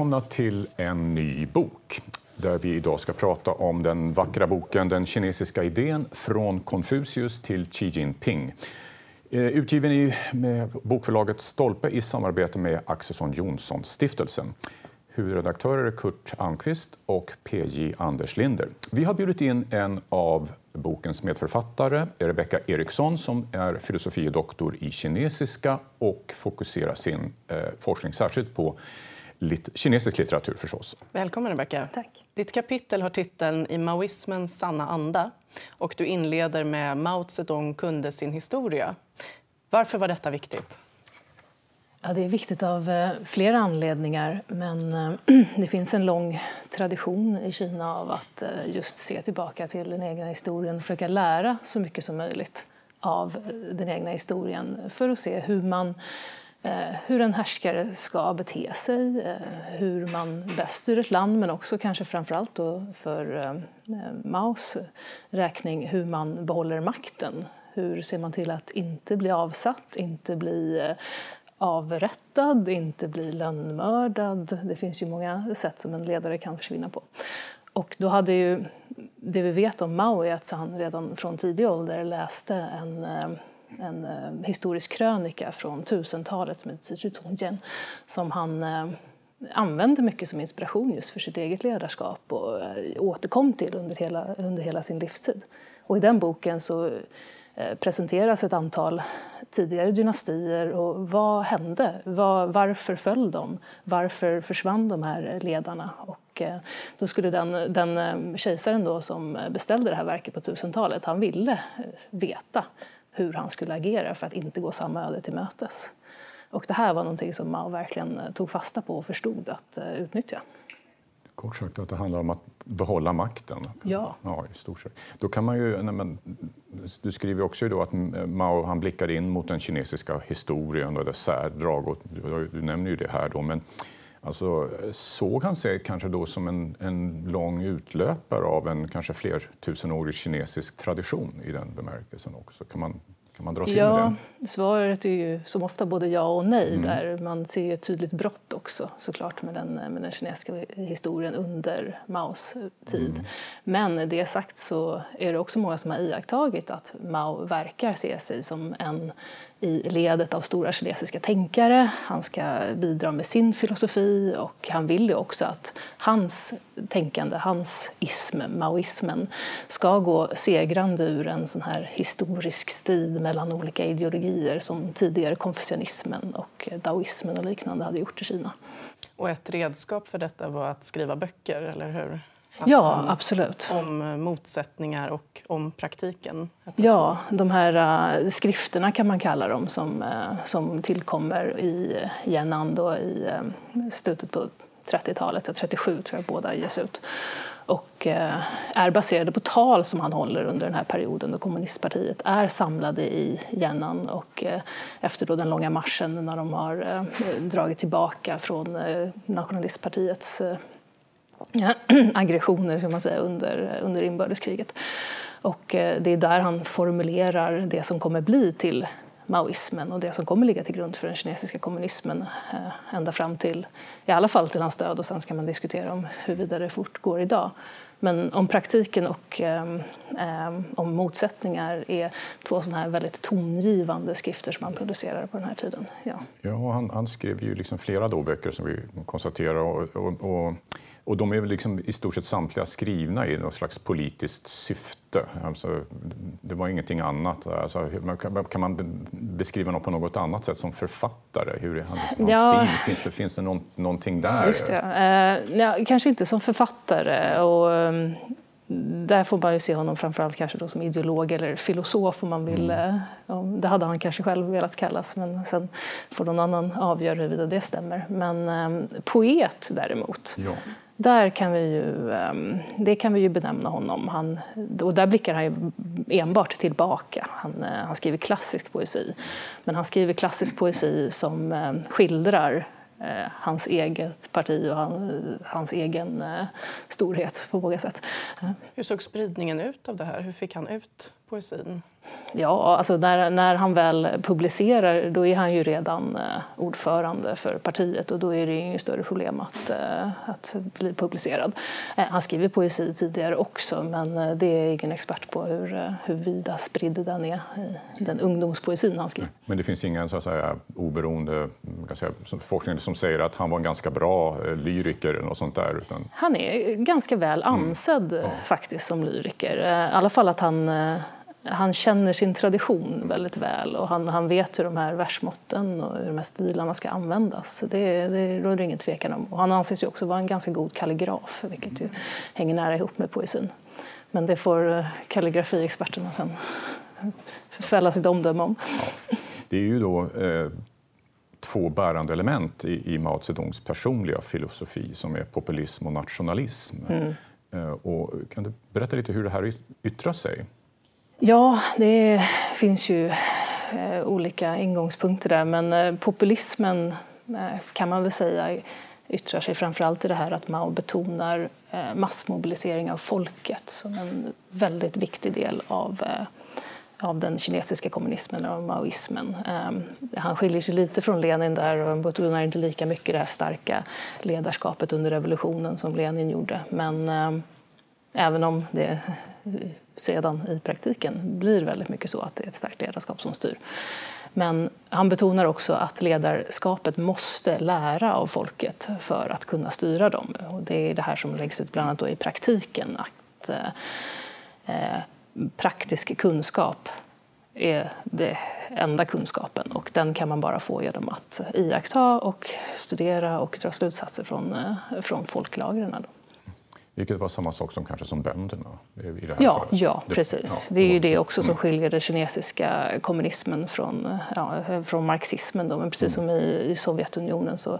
Välkomna till en ny bok där vi idag ska prata om den vackra boken Den kinesiska idén från Konfucius till Xi Jinping. Eh, utgiven i bokförlaget Stolpe i samarbete med Axelsson Jonsson-stiftelsen. Huvudredaktörer är Kurt Almqvist och PJ Anders Linder. Vi har bjudit in en av bokens medförfattare, Rebecka Eriksson, som är filosofie doktor i kinesiska och fokuserar sin eh, forskning särskilt på lit kinesisk litteratur förstås. Välkommen Rebecka. Tack. Ditt kapitel har titeln I maoismens sanna anda och du inleder med Mao Zedong kunde sin historia. Varför var detta viktigt? Ja, det är viktigt av eh, flera anledningar, men eh, det finns en lång tradition i Kina av att eh, just se tillbaka till den egna historien och försöka lära så mycket som möjligt av den egna historien för att se hur man Eh, hur en härskare ska bete sig, eh, hur man bäst styr ett land men också kanske framförallt då för eh, Maos räkning hur man behåller makten. Hur ser man till att inte bli avsatt, inte bli avrättad, inte bli lönnmördad. Det finns ju många sätt som en ledare kan försvinna på. Och då hade ju, det vi vet om Mao är att han redan från tidig ålder läste en en eh, historisk krönika från 1000-talet som heter Zizhu som han eh, använde mycket som inspiration just för sitt eget ledarskap och eh, återkom till under hela, under hela sin livstid. Och i den boken så eh, presenteras ett antal tidigare dynastier och vad hände? Var, varför föll de? Varför försvann de här ledarna? Och eh, då skulle den, den eh, kejsaren då som beställde det här verket på 1000-talet, han ville eh, veta hur han skulle agera för att inte gå samma öde till mötes. Och det här var någonting som Mao verkligen eh, tog fasta på och förstod att uh, utnyttja. Kort sagt att det handlar om att behålla makten. Ja. ja i stort sett. Då kan man ju, nej, men, du skriver också då att Mao han blickar in mot den kinesiska historien och dess särdrag. Och du, du nämner ju det här. Då, men Alltså, såg han sig kanske då som en, en lång utlöpare av en kanske flertusenårig kinesisk tradition i den bemärkelsen också? Kan man, kan man dra till ja, med det? Svaret är ju som ofta både ja och nej. Mm. där Man ser ett tydligt brott också såklart med den, med den kinesiska historien under Maos tid. Mm. Men det sagt så är det också många som har iakttagit att Mao verkar se sig som en i ledet av stora kinesiska tänkare. Han ska bidra med sin filosofi och han vill ju också att hans tänkande, hans ism, maoismen, ska gå segrande ur en sån här historisk strid mellan olika ideologier som tidigare konfucianismen och daoismen och liknande hade gjort i Kina. Och ett redskap för detta var att skriva böcker, eller hur? Ja, absolut. Om eh, motsättningar och om praktiken? Ja, de här uh, skrifterna kan man kalla dem som, uh, som tillkommer i Yan'an då i uh, slutet på 30-talet, 37 tror jag båda ges ut och är baserade på tal som han håller under den här perioden då kommunistpartiet är samlade i Yan'an och efter då den långa marschen när de har dragit tillbaka från nationalistpartiets aggressioner kan man säga, under, under inbördeskriget. Och eh, det är där han formulerar det som kommer bli till maoismen och det som kommer ligga till grund för den kinesiska kommunismen eh, ända fram till, i alla fall till hans död och sen ska man diskutera om huruvida det fortgår idag. Men om praktiken och eh, om motsättningar är två sådana här väldigt tongivande skrifter som han producerar på den här tiden. Ja, ja han, han skrev ju liksom flera då böcker som vi konstaterar och, och, och och de är väl liksom i stort sett samtliga skrivna i något slags politiskt syfte. Alltså, det var ingenting annat. Alltså, kan man beskriva något på något annat sätt som författare? Hur är hans ja. stil? Finns det, finns det någon, någonting där? Just det. Eh, ja, kanske inte som författare. Och, um, där får man ju se honom framförallt kanske då som ideolog eller filosof om man vill. Mm. Eh, det hade han kanske själv velat kallas men sen får någon annan avgöra huruvida det stämmer. Men um, poet däremot, ja där kan vi ju, ehm, det kan vi ju benämna honom. Han, och där blickar han ju enbart tillbaka. Han, eh, han skriver klassisk poesi. Men han skriver klassisk poesi som ehm, skildrar eh, hans eget parti och hans egen eh, storhet på många sätt. Hur såg spridningen ut av det här? Hur fick han ut poesin? Ja, alltså när, när han väl publicerar då är han ju redan eh, ordförande för partiet och då är det inget större problem att, eh, att bli publicerad. Eh, han skriver poesi tidigare också men eh, det är ingen expert på hur, eh, hur vida spridd den är i den ungdomspoesin han skriver. Men det finns ingen så att säga, oberoende kan säga, forskning som säger att han var en ganska bra eh, lyriker eller något sånt där? Utan... Han är ganska väl mm. ansedd mm. ja. faktiskt som lyriker. I alla fall att han han känner sin tradition väldigt väl och han, han vet hur de här versmåtten och hur de här stilarna ska användas. Det, det råder ingen tvekan om. Och han anses ju också vara en ganska god kalligraf, vilket ju hänger nära ihop med poesin. Men det får eh, kalligrafiexperterna sen fälla sitt omdöme om. Ja. Det är ju då eh, två bärande element i, i Mao Zedongs personliga filosofi som är populism och nationalism. Mm. Eh, och kan du berätta lite hur det här yttrar sig? Ja, det finns ju eh, olika ingångspunkter där men eh, populismen eh, kan man väl säga yttrar sig framförallt i det här att Mao betonar massmobilisering av folket som en väldigt viktig del av av den kinesiska kommunismen och maoismen. Ehm, han skiljer sig lite från Lenin där och betonar inte lika mycket det här starka ledarskapet under revolutionen som Lenin gjorde. Men ehm, även om det sedan i praktiken blir väldigt mycket så att det är ett starkt ledarskap som styr. Men han betonar också att ledarskapet måste lära av folket för att kunna styra dem. Och det är det här som läggs ut bland annat i praktiken. Att eh, praktisk kunskap är den enda kunskapen och den kan man bara få genom att iaktta och studera och dra slutsatser från, eh, från folklagren. Vilket var samma sak som kanske som bönderna i det här ja, fallet. Ja, precis. Ja, det är ju det också som mm. skiljer den kinesiska kommunismen från, ja, från marxismen. Då. Men precis mm. som i, i, Sovjetunionen så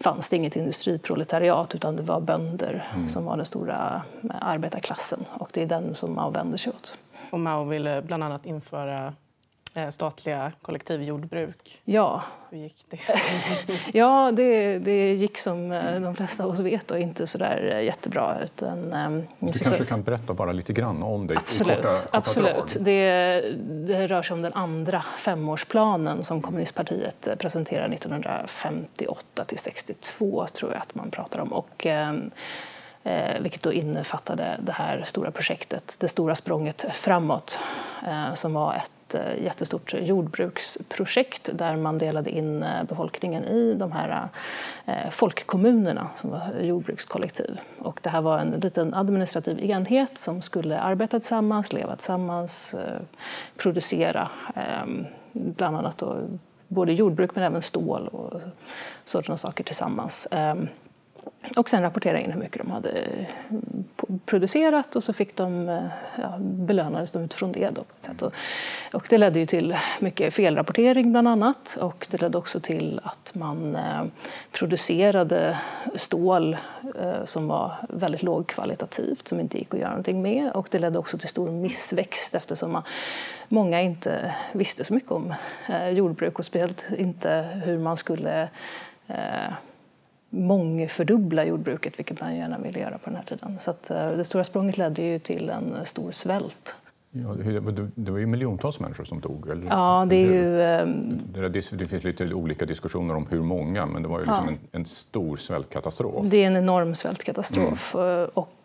fanns det inget industriproletariat utan det var bönder mm. som var den stora arbetarklassen och det är den som Mao vänder sig åt. Och Mao ville bland annat införa statliga kollektivjordbruk. Ja. Hur gick det? ja, det, det gick som eh, de flesta av oss vet och inte så där eh, jättebra. Utan, ehm, du kanske kan berätta bara lite grann om det absolut, i korta, korta Absolut. Det, det rör sig om den andra femårsplanen som kommunistpartiet presenterade 1958 till 62 tror jag att man pratar om. Och, ehm, eh, vilket då innefattade det här stora projektet, det stora språnget framåt, eh, som var ett Eh, jättestort jordbruksprojekt där man delade in eh, befolkningen i de här eh, folkkommunerna som var jordbrukskollektiv. Och det här var en liten administrativ enhet som skulle arbeta tillsammans, leva tillsammans, eh, producera eh, bland annat då både jordbruk men även stål och sådana saker tillsammans. Ehm, och sen rapportera in hur mycket de hade eh, producerat och så fick de, eh, ja, belönades de utifrån det. Då, och, och det ledde ju till mycket felrapportering bland annat och det ledde också till att man eh, producerade stål eh, som var väldigt lågkvalitativt som inte gick att göra någonting med och det ledde också till stor missväxt eftersom man, många inte visste så mycket om eh, jordbruk och speciellt inte hur man skulle eh, mångfördubbla jordbruket, vilket man gärna ville göra på den här tiden. Så att, eh, det stora språnget ledde ju till en stor svält. Ja, det var ju miljontals människor som dog. Eller? Ja, det är ju... Ehm, det, finns lite olika diskussioner om hur många, men det var ju liksom ja. en, en, stor svältkatastrof. Det är en enorm svältkatastrof. Mm. Och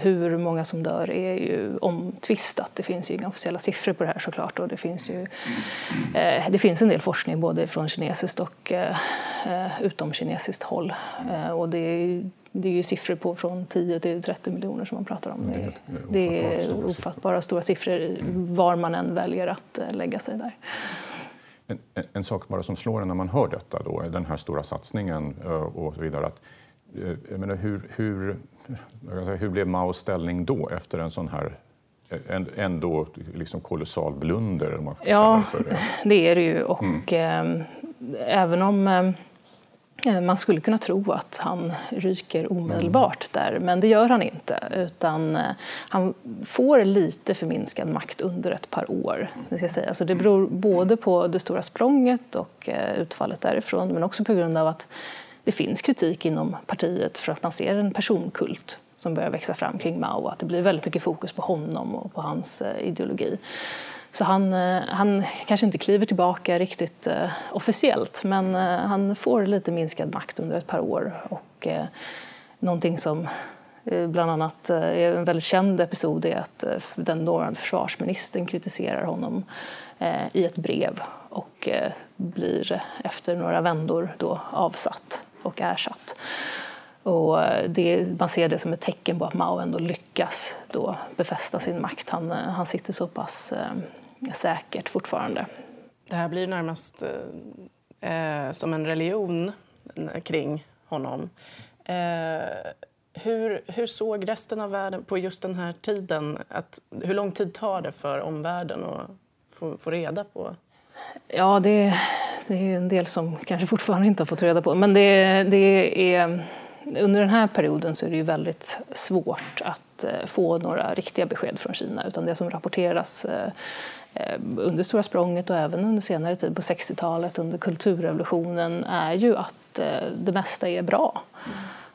hur många som dör är ju omtvistat. Det finns ju inga officiella siffror på det här såklart. Och det, finns ju, eh, det finns en del forskning både från kinesiskt och eh, eh utomkinesiskt håll. Eh, och det är det är ju siffror på från 10 till 30 miljoner som man pratar om. Det är, det är ofattbara stora siffror mm. var man än väljer att eh, lägga sig där. En, en, en, sak bara som slår en när man hör detta, då, den här stora satsningen eh, och så vidare. Att, eh, jag menar, hur, hur, hur blev Maos ställning då efter en sån här ändå liksom kolossal blunder? Om man får ja, det, för det. det är det ju. Och mm. eh, även om eh, man skulle kunna tro att han ryker omedelbart mm. där, men det gör han inte. Utan eh, han får lite förminskad makt under ett par år. Det, ska säga. Så det beror både på det stora språnget och eh, utfallet därifrån, men också på grund av att det finns kritik inom partiet för att man ser en personkult som börjar växa fram kring Mao. Att det blir väldigt mycket fokus på honom och på hans eh, ideologi. Så han, eh, han kanske inte kliver tillbaka riktigt eh, officiellt men han får lite minskad makt under ett par år. Och någonting som bland annat är en väldigt känd episod är att den dåvarande försvarsministern kritiserar honom i ett brev och blir efter några vändor då avsatt och ersatt. Och eh, det, man ser det som ett tecken på att Mao ändå lyckas då befästa sin makt. Han, eh, han sitter så pass eh, säkert fortfarande. Det här blir närmast eh, som en religion kring honom. Eh, hur, hur, såg resten av världen på just den här tiden? Att, hur lång tid tar det för omvärlden att få, få reda på? Ja, det, det är en del som kanske fortfarande inte har fått reda på. Men det, det är under den här perioden så är det ju väldigt svårt att eh, få några riktiga besked från Kina. Utan det som rapporteras eh, eh, under Stora språnget och även under senare tid på 60-talet under kulturrevolutionen är ju att det mesta är bra.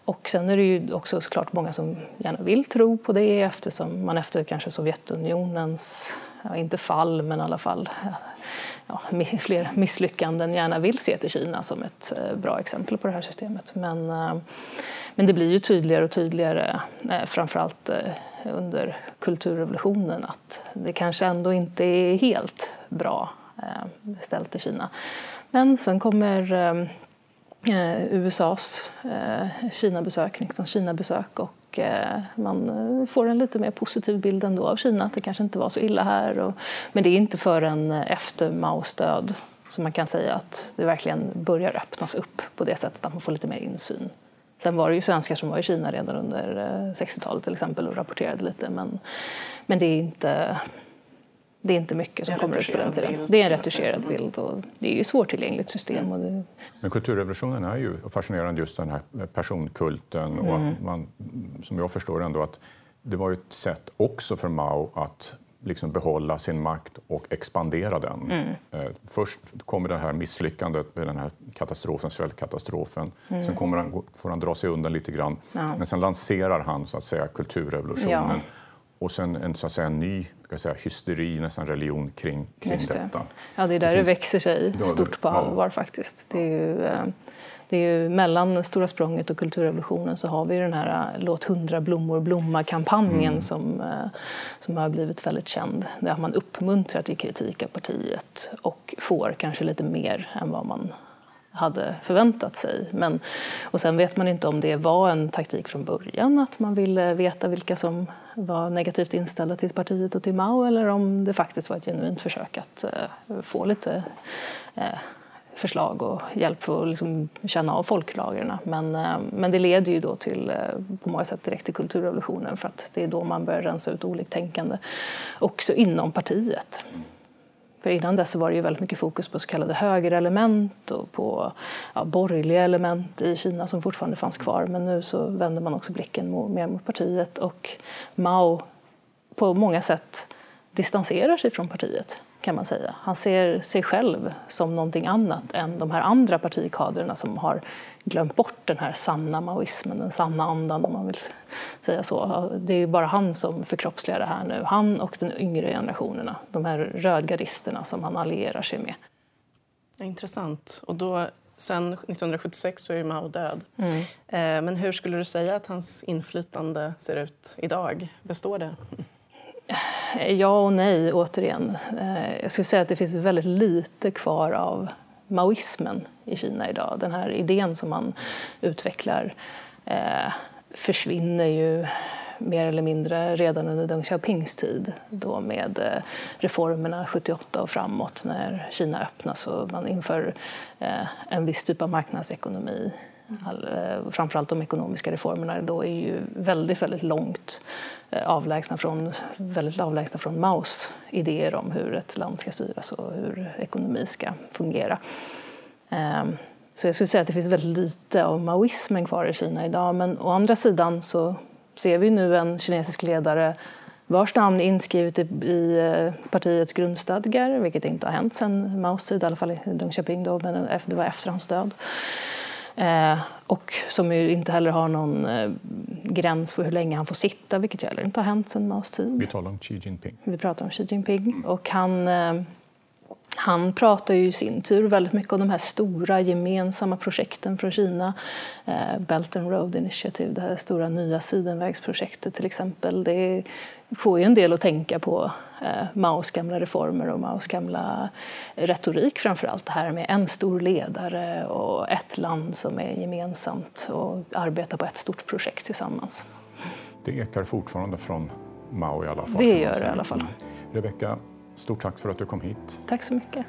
Och sen är det ju också såklart många som gärna vill tro på det eftersom man efter kanske Sovjetunionens, inte fall men i alla fall ja, fler misslyckanden gärna vill se till Kina som ett eh, bra exempel på det här systemet. Men, eh, men det blir ju tydligare och tydligare, eh, framförallt under kulturrevolutionen, att det kanske ändå inte är helt bra ställt i Kina. Men sen kommer eh, USAs eh, Kinabesök, liksom Kina och eh, man får en lite mer positiv bild ändå av Kina, att det kanske inte var så illa här. Och, men det är inte förrän efter Maos död som man kan säga att det verkligen börjar öppnas upp på det sättet att man får lite mer insyn. Sen var det ju svenskar som var i Kina redan under eh, 60-talet till exempel och rapporterade lite men, men det är inte det är inte mycket som kommer ut på den tiden. Det är en retuscherad bild och det är ju svårtillgängligt system. Och det... Men kulturrevolutionen är ju fascinerande just den här personkulten och mm. man, som jag förstår ändå att det var ett sätt också för Mao att liksom behålla sin makt och expandera den. Mm. Eh, först kommer det här misslyckandet med den här katastrofen, svältkatastrofen. Mm. Sen kommer han, får han dra sig undan lite grann. Ja. Men sen lanserar han så att säga kulturrevolutionen. Ja och sen en, så att säga, en ny ska säga, hysteri, nästan religion kring, kring det. detta. Ja, det är där det, det växer sig stort på allvar ja. faktiskt. Det är ju, eh, det är ju mellan Stora språnget och kulturrevolutionen så har vi den här eh, Låt hundra blommor blomma-kampanjen mm. som, eh, som har blivit väldigt känd. Där man uppmuntrar till kritik av partiet och får kanske lite mer än vad man hade förväntat sig. Men, och sen vet man inte om det var en taktik från början, att man ville veta vilka som var negativt inställda till partiet och till Mao, eller om det faktiskt var ett genuint försök att eh, få lite eh, förslag och hjälp att liksom känna av folklagren. Men, eh, men det leder ju då till, eh, på många sätt direkt till kulturrevolutionen för att det är då man börjar rensa ut oliktänkande också inom partiet. För innan dess var det ju väldigt mycket fokus på så kallade högerelement och på ja, borgerliga element i Kina som fortfarande fanns kvar. Men nu så vänder man också blicken mer mot partiet och Mao på många sätt distanserar sig från partiet kan man säga. Han ser sig själv som någonting annat än de här andra partikadrerna som har glömt bort den här sanna maoismen, den sanna andan om man vill säga så. Det är bara han som förkroppsligar det här nu. Han och den yngre generationerna, de här rödgardisterna som han allierar sig med. Intressant. Och då, sen 1976 så är Mao död. Mm. Eh, men hur skulle du säga att hans inflytande ser ut idag? Består det? Ja och nej, återigen. Eh, jag skulle säga att det finns väldigt lite kvar av maoismen i Kina idag. Den här idén som man utvecklar eh, försvinner ju mer eller mindre redan under Deng Xiaopings tid då med eh, reformerna 78 och framåt när Kina öppnas och man inför eh, en viss typ av marknadsekonomi All, eh, framförallt de ekonomiska reformerna då är ju väldigt, väldigt långt eh, avlägsna från, väldigt avlägsna från Maos idéer om hur ett land ska styras och hur ekonomi ska fungera. Ehm, så jag skulle säga att det finns väldigt lite av maoismen kvar i Kina idag. Men å andra sidan så ser vi nu en kinesisk ledare vars namn är inskrivet i eh, partiets grundstadgar, vilket inte har hänt sedan Maos tid, i alla fall i Deng Xiaoping, då, men det var efter hans död. Eh, och som inte heller har någon eh, gräns för hur länge han får sitta, vilket ju heller inte har hänt sedan Maos tid. Vi talar om Xi Jinping. Vi pratar om Xi Jinping. Och han, eh, han pratar ju i sin tur väldigt mycket om de här stora gemensamma projekten från Kina. Belt and Road Initiative, det här stora nya sidenvägsprojektet till exempel. Det får ju en del att tänka på eh, Maos gamla reformer och Maos gamla retorik framför allt. Det här med en stor ledare och ett land som är gemensamt och arbetar på ett stort projekt tillsammans. Det ekar fortfarande från Mao i alla fall. Det gör det i alla fall. Rebecka, stort tack för att du kom hit. Tack så mycket.